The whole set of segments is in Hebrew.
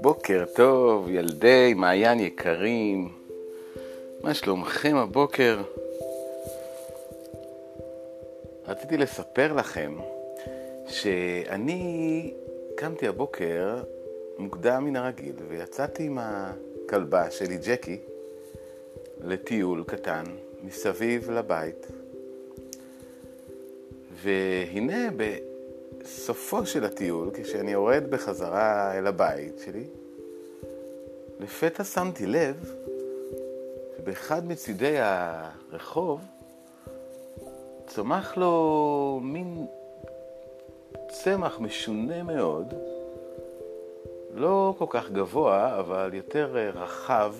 בוקר טוב, ילדי מעיין יקרים, מה שלומכם הבוקר? רציתי לספר לכם שאני קמתי הבוקר מוקדם מן הרגיל ויצאתי עם הכלבה שלי, ג'קי, לטיול קטן מסביב לבית. והנה בסופו של הטיול, כשאני יורד בחזרה אל הבית שלי, לפתע שמתי לב שבאחד מצידי הרחוב צמח לו מין צמח משונה מאוד, לא כל כך גבוה, אבל יותר רחב,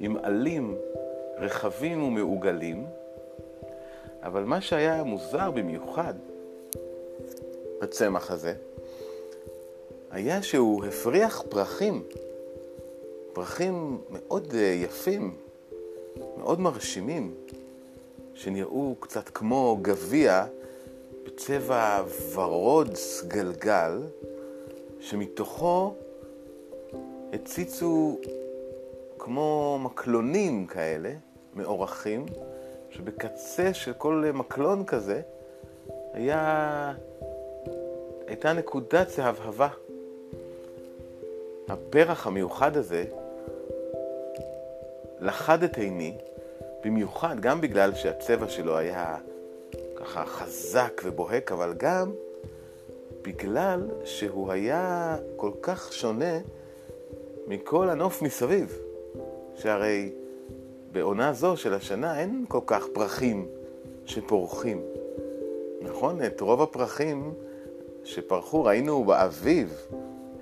עם עלים רחבים ומעוגלים. אבל מה שהיה מוזר במיוחד בצמח הזה, היה שהוא הפריח פרחים, פרחים מאוד יפים, מאוד מרשימים, שנראו קצת כמו גביע בצבע ורוד סגלגל, שמתוכו הציצו כמו מקלונים כאלה, מאורחים, שבקצה של כל מקלון כזה היה, הייתה נקודת זהבהבה. הפרח המיוחד הזה לחד את עיני, במיוחד גם בגלל שהצבע שלו היה ככה חזק ובוהק, אבל גם בגלל שהוא היה כל כך שונה מכל הנוף מסביב, שהרי בעונה זו של השנה אין כל כך פרחים שפורחים. נכון? את רוב הפרחים שפרחו ראינו באביב,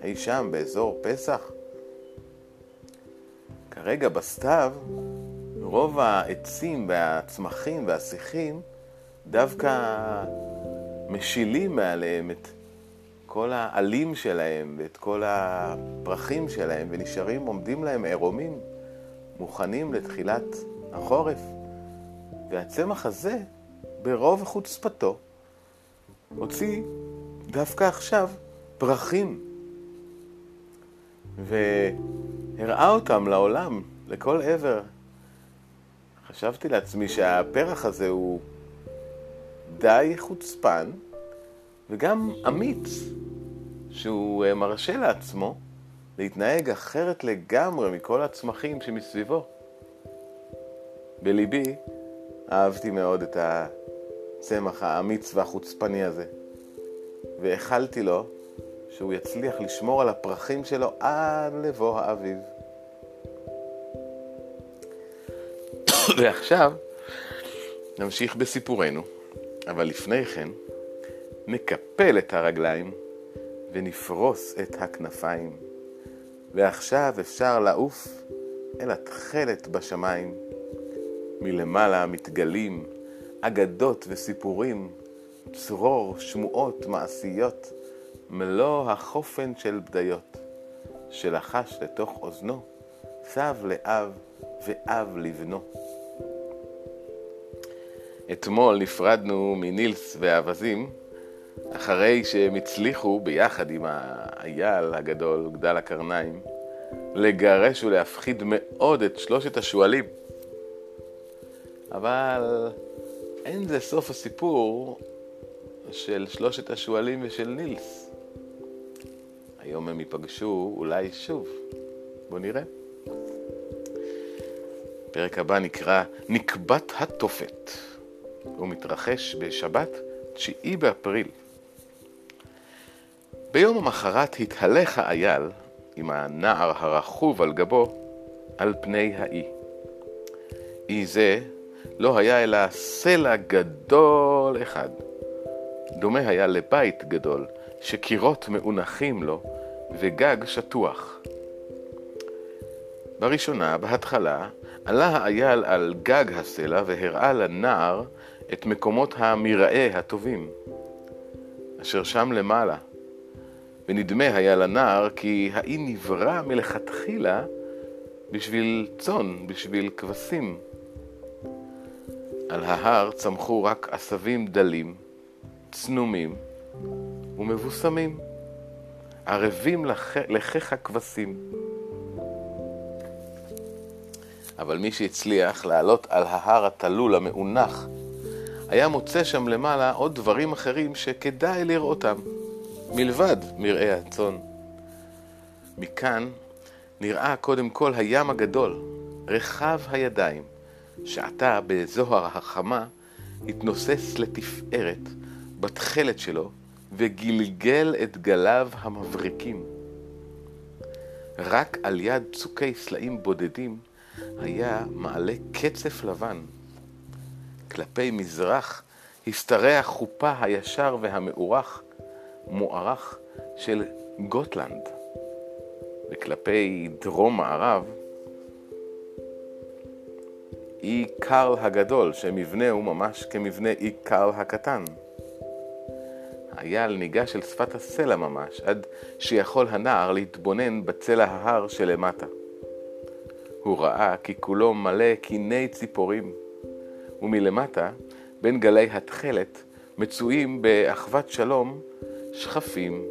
אי שם, באזור פסח. כרגע בסתיו, רוב העצים והצמחים והשיחים דווקא משילים מעליהם את כל העלים שלהם ואת כל הפרחים שלהם ונשארים, עומדים להם עירומים. מוכנים לתחילת החורף. והצמח הזה, ברוב חוצפתו, הוציא דווקא עכשיו פרחים, והראה אותם לעולם, לכל עבר. חשבתי לעצמי שהפרח הזה הוא די חוצפן וגם אמיץ, שהוא מרשה לעצמו להתנהג אחרת לגמרי מכל הצמחים שמסביבו. בליבי אהבתי מאוד את הצמח האמיץ והחוצפני הזה, והחלתי לו שהוא יצליח לשמור על הפרחים שלו עד לבוא האביב. ועכשיו נמשיך בסיפורנו, אבל לפני כן נקפל את הרגליים ונפרוס את הכנפיים. ועכשיו אפשר לעוף אל התכלת בשמיים. מלמעלה מתגלים אגדות וסיפורים, צרור, שמועות, מעשיות, מלוא החופן של בדיות, שלחש לתוך אוזנו, סב לאב ואב לבנו. אתמול נפרדנו מנילס והאווזים, אחרי שהם הצליחו ביחד עם האייל הגדול, גדל הקרניים, לגרש ולהפחיד מאוד את שלושת השועלים. אבל אין זה סוף הסיפור של שלושת השועלים ושל נילס. היום הם ייפגשו אולי שוב. בואו נראה. הפרק הבא נקרא נקבת התופת. הוא מתרחש בשבת, 9 באפריל. ביום המחרת התהלך האייל עם הנער הרכוב על גבו על פני האי. אי זה לא היה אלא סלע גדול אחד. דומה היה לבית גדול, שקירות מאונחים לו וגג שטוח. בראשונה, בהתחלה, עלה האייל על גג הסלע והראה לנער את מקומות המרעה הטובים, אשר שם למעלה, ונדמה היה לנער כי האי נברא מלכתחילה בשביל צאן, בשביל כבשים. על ההר צמחו רק עשבים דלים, צנומים ומבוסמים, ערבים לח... לחיך הכבשים. אבל מי שהצליח לעלות על ההר התלול המאונח, היה מוצא שם למעלה עוד דברים אחרים שכדאי לראותם, מלבד מרעה הצאן. מכאן נראה קודם כל הים הגדול, רחב הידיים, שעתה בזוהר החמה התנוסס לתפארת בתכלת שלו וגלגל את גליו המבריקים. רק על יד צוקי סלעים בודדים היה מעלה קצף לבן. כלפי מזרח השתרע חופה הישר והמאורך, מוארך של גוטלנד, וכלפי דרום מערב אי קרל הגדול, שמבנהו ממש כמבנה אי קרל הקטן. האייל ניגש אל שפת הסלע ממש, עד שיכול הנער להתבונן בצלע ההר שלמטה. הוא ראה כי כולו מלא קיני ציפורים, ומלמטה, בין גלי התכלת, מצויים באחוות שלום שכפים,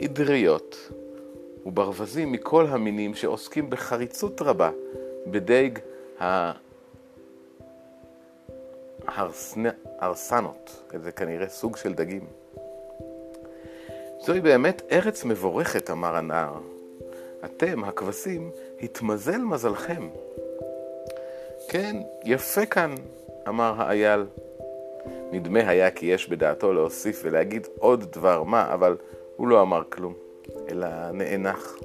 עדריות וברווזים מכל המינים שעוסקים בחריצות רבה בדייג ההרסנות, זה כנראה סוג של דגים. זוהי באמת ארץ מבורכת, אמר הנער. אתם, הכבשים, התמזל מזלכם. כן, יפה כאן, אמר האייל. נדמה היה כי יש בדעתו להוסיף ולהגיד עוד דבר מה, אבל הוא לא אמר כלום, אלא נאנח.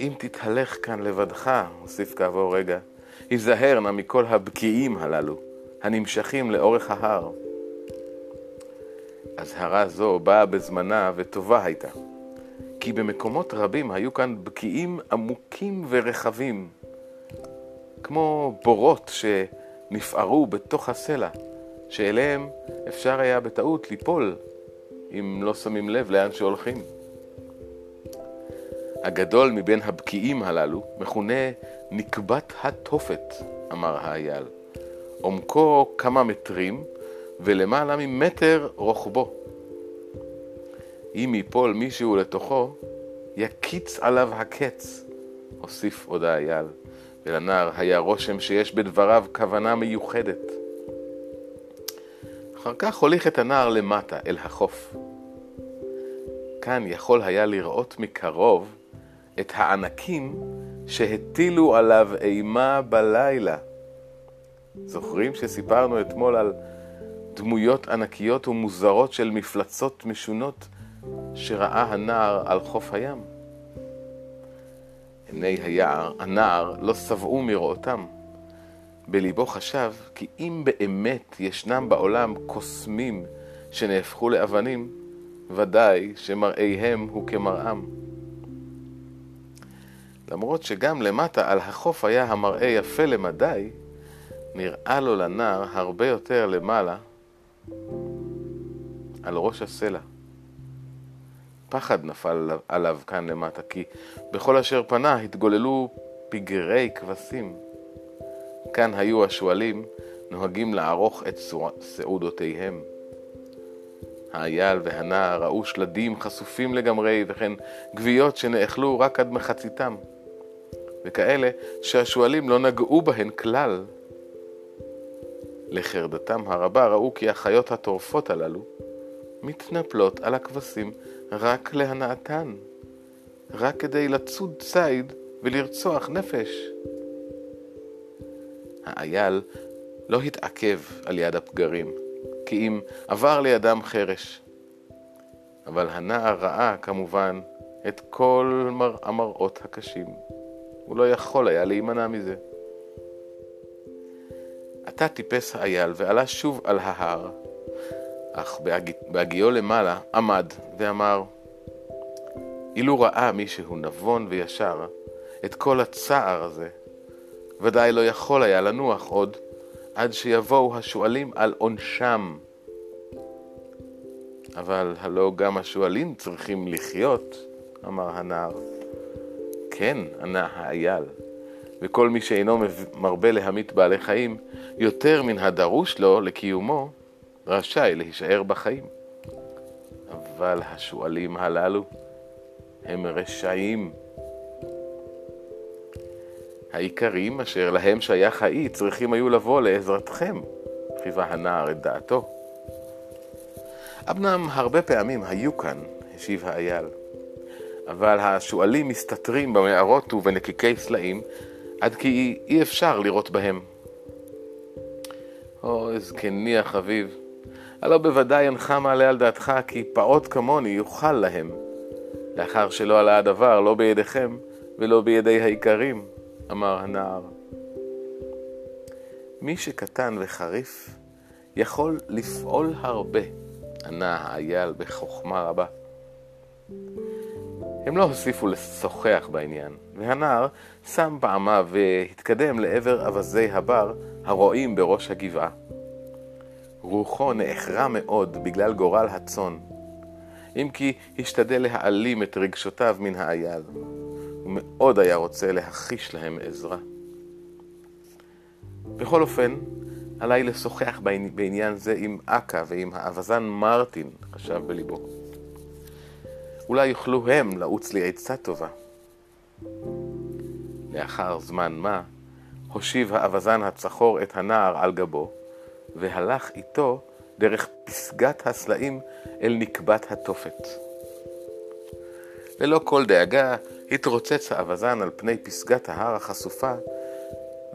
אם תתהלך כאן לבדך, הוסיף כעבור רגע, היזהר נא מכל הבקיעים הללו, הנמשכים לאורך ההר. אזהרה זו באה בזמנה וטובה הייתה, כי במקומות רבים היו כאן בקיעים עמוקים ורחבים, כמו בורות שנפערו בתוך הסלע, שאליהם אפשר היה בטעות ליפול, אם לא שמים לב לאן שהולכים. הגדול מבין הבקיעים הללו מכונה נקבת התופת, אמר האייל. עומקו כמה מטרים ולמעלה ממטר רוחבו. אם ייפול מישהו לתוכו, יקיץ עליו הקץ, הוסיף עוד האייל, ולנער היה רושם שיש בדבריו כוונה מיוחדת. אחר כך הוליך את הנער למטה, אל החוף. כאן יכול היה לראות מקרוב את הענקים שהטילו עליו אימה בלילה. זוכרים שסיפרנו אתמול על דמויות ענקיות ומוזרות של מפלצות משונות שראה הנער על חוף הים? עיני היער, הנער לא שבעו מראותם. בליבו חשב כי אם באמת ישנם בעולם קוסמים שנהפכו לאבנים, ודאי שמראיהם הוא כמראם. למרות שגם למטה על החוף היה המראה יפה למדי, נראה לו לנער הרבה יותר למעלה על ראש הסלע. פחד נפל עליו כאן למטה, כי בכל אשר פנה התגוללו פגרי כבשים. כאן היו השועלים נוהגים לערוך את סעודותיהם. האייל והנער ראו שלדים חשופים לגמרי, וכן גוויות שנאכלו רק עד מחציתם. וכאלה שהשועלים לא נגעו בהן כלל. לחרדתם הרבה ראו כי החיות הטורפות הללו מתנפלות על הכבשים רק להנאתן, רק כדי לצוד ציד ולרצוח נפש. האייל לא התעכב על יד הפגרים, כי אם עבר לידם חרש. אבל הנער ראה כמובן את כל המראות הקשים. הוא לא יכול היה להימנע מזה. עתה טיפס האייל ועלה שוב על ההר, אך בהגיעו למעלה עמד ואמר, אילו ראה מישהו נבון וישר את כל הצער הזה, ודאי לא יכול היה לנוח עוד עד שיבואו השועלים על עונשם. אבל הלא גם השועלים צריכים לחיות, אמר הנער. כן, ענה האייל, וכל מי שאינו מרבה להמית בעלי חיים יותר מן הדרוש לו לקיומו, רשאי להישאר בחיים. אבל השועלים הללו הם רשעים. האיכרים אשר להם שייך האי צריכים היו לבוא לעזרתכם, חיווה הנער את דעתו. אמנם הרבה פעמים היו כאן, השיב האייל, אבל השועלים מסתתרים במערות ובנקיקי סלעים, עד כי אי אפשר לראות בהם. או, זקני החביב, הלא בוודאי אינך מעלה על דעתך כי פעוט כמוני יוכל להם, לאחר שלא עלה הדבר לא בידיכם ולא בידי האיכרים, אמר הנער. מי שקטן וחריף יכול לפעול הרבה, ענה האייל בחוכמה רבה. הם לא הוסיפו לשוחח בעניין, והנער שם פעמיו והתקדם לעבר אווזי הבר הרועים בראש הגבעה. רוחו נאחרה מאוד בגלל גורל הצאן, אם כי השתדל להעלים את רגשותיו מן האייל. הוא מאוד היה רוצה להחיש להם עזרה. בכל אופן, עליי לשוחח בעניין זה עם אכה ועם האווזן מרטין, חשב בליבו. אולי יוכלו הם לעוץ לי עצה טובה. לאחר זמן מה, הושיב האווזן הצחור את הנער על גבו, והלך איתו דרך פסגת הסלעים אל נקבת התופת. ללא כל דאגה התרוצץ האווזן על פני פסגת ההר החשופה,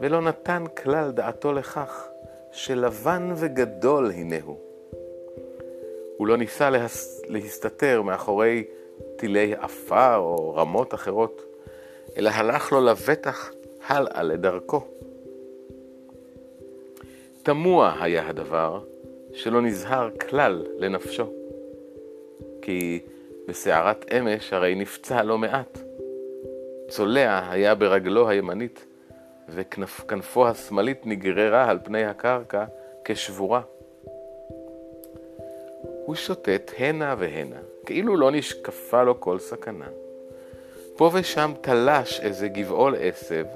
ולא נתן כלל דעתו לכך שלבן וגדול הנהו. הוא לא ניסה להס... להסתתר מאחורי טילי עפר או רמות אחרות, אלא הלך לו לבטח הלאה לדרכו. תמוה היה הדבר שלא נזהר כלל לנפשו, כי בסערת אמש הרי נפצע לא מעט. צולע היה ברגלו הימנית, וכנפו השמאלית נגררה על פני הקרקע כשבורה. הוא שוטט הנה והנה, כאילו לא נשקפה לו כל סכנה. פה ושם תלש איזה גבעול עשב,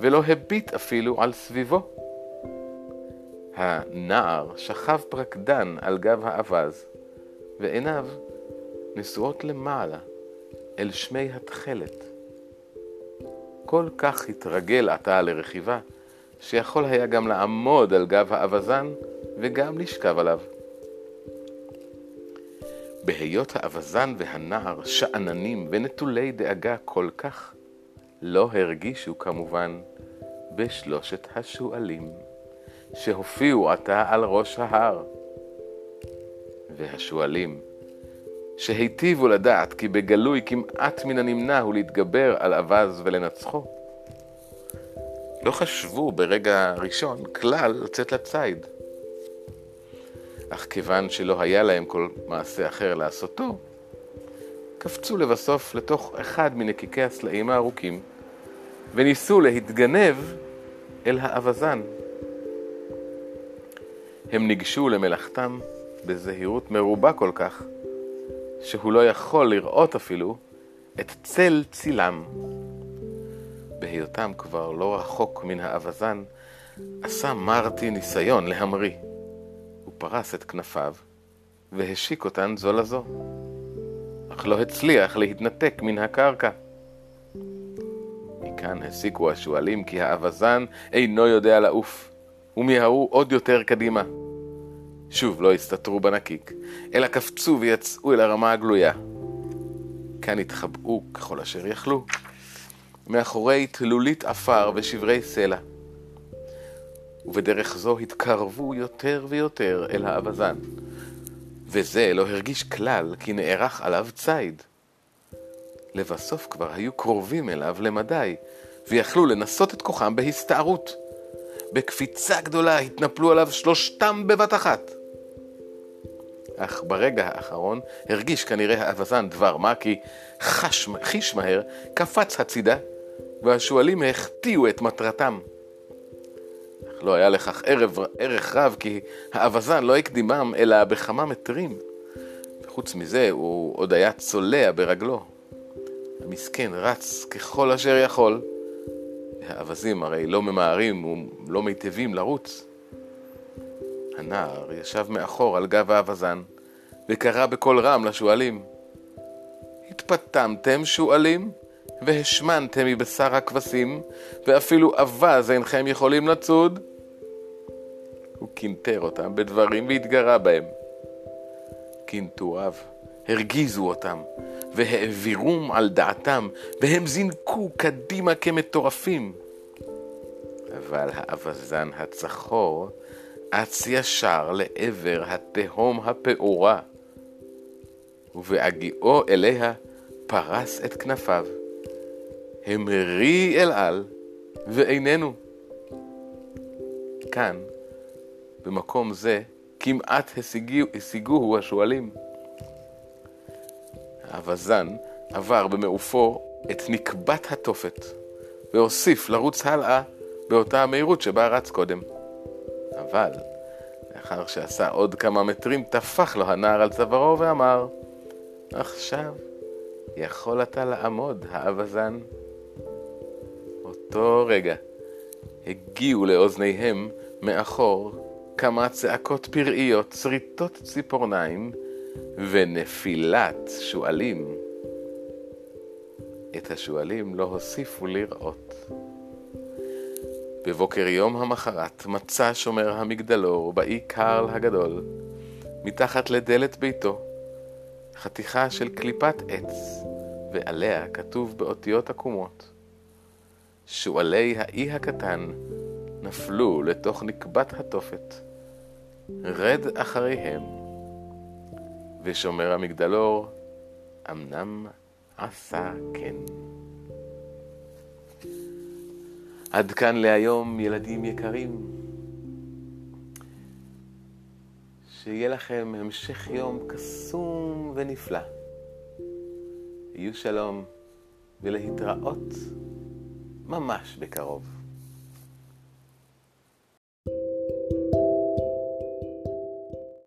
ולא הביט אפילו על סביבו. הנער שכב פרקדן על גב האווז, ועיניו נשואות למעלה, אל שמי התכלת. כל כך התרגל עתה לרכיבה, שיכול היה גם לעמוד על גב האווזן וגם לשכב עליו. בהיות האווזן והנער שאננים ונטולי דאגה כל כך, לא הרגישו כמובן בשלושת השועלים. שהופיעו עתה על ראש ההר. והשועלים, שהיטיבו לדעת כי בגלוי כמעט מן הנמנע הוא להתגבר על אווז ולנצחו, לא חשבו ברגע ראשון כלל לצאת לציד. אך כיוון שלא היה להם כל מעשה אחר לעשותו, קפצו לבסוף לתוך אחד מנקיקי הסלעים הארוכים, וניסו להתגנב אל האווזן. הם ניגשו למלאכתם בזהירות מרובה כל כך, שהוא לא יכול לראות אפילו את צל צילם. בהיותם כבר לא רחוק מן האווזן, עשה מרטי ניסיון להמריא. הוא פרס את כנפיו והשיק אותן זו לזו, אך לא הצליח להתנתק מן הקרקע. מכאן הסיקו השועלים כי האווזן אינו יודע לעוף, ומיהרו עוד יותר קדימה. שוב לא הסתתרו בנקיק, אלא קפצו ויצאו אל הרמה הגלויה. כאן התחבאו ככל אשר יכלו, מאחורי תלולית עפר ושברי סלע. ובדרך זו התקרבו יותר ויותר אל האווזן, וזה לא הרגיש כלל כי נערך עליו ציד. לבסוף כבר היו קרובים אליו למדי, ויכלו לנסות את כוחם בהסתערות. בקפיצה גדולה התנפלו עליו שלושתם בבת אחת. אך ברגע האחרון הרגיש כנראה האווזן דבר מה כי חש, חיש מהר קפץ הצידה והשועלים החטיאו את מטרתם. אך לא היה לכך ערב, ערך רב כי האווזן לא הקדימם אלא בכמה מטרים. וחוץ מזה הוא עוד היה צולע ברגלו. המסכן רץ ככל אשר יכול. האווזים הרי לא ממהרים ולא מיטבים לרוץ. הנער ישב מאחור על גב האווזן, וקרא בקול רם לשועלים. התפתמתם שועלים, והשמנתם מבשר הכבשים, ואפילו אווז אינכם יכולים לצוד? הוא קינטר אותם בדברים והתגרה בהם. קינטוריו הרגיזו אותם, והעבירום על דעתם, והם זינקו קדימה כמטורפים. אבל האווזן הצחור אץ ישר לעבר התהום הפעורה, ובהגיעו אליה פרס את כנפיו. המריא אל על, ואיננו. כאן, במקום זה, כמעט השיגו, השיגוהו השועלים. האווזן עבר במעופו את נקבת התופת, והוסיף לרוץ הלאה באותה המהירות שבה רץ קודם. אבל, לאחר שעשה עוד כמה מטרים, טפח לו הנער על צווארו ואמר, עכשיו יכול אתה לעמוד, האווזן. אותו רגע הגיעו לאוזניהם מאחור כמה צעקות פראיות, שריטות ציפורניים ונפילת שועלים. את השועלים לא הוסיפו לראות. בבוקר יום המחרת מצא שומר המגדלור באי קרל הגדול, מתחת לדלת ביתו, חתיכה של קליפת עץ, ועליה כתוב באותיות עקומות: שועלי האי הקטן נפלו לתוך נקבת התופת. רד אחריהם. ושומר המגדלור אמנם עשה כן. עד כאן להיום, ילדים יקרים. שיהיה לכם המשך יום קסום ונפלא. יהיו שלום ולהתראות ממש בקרוב.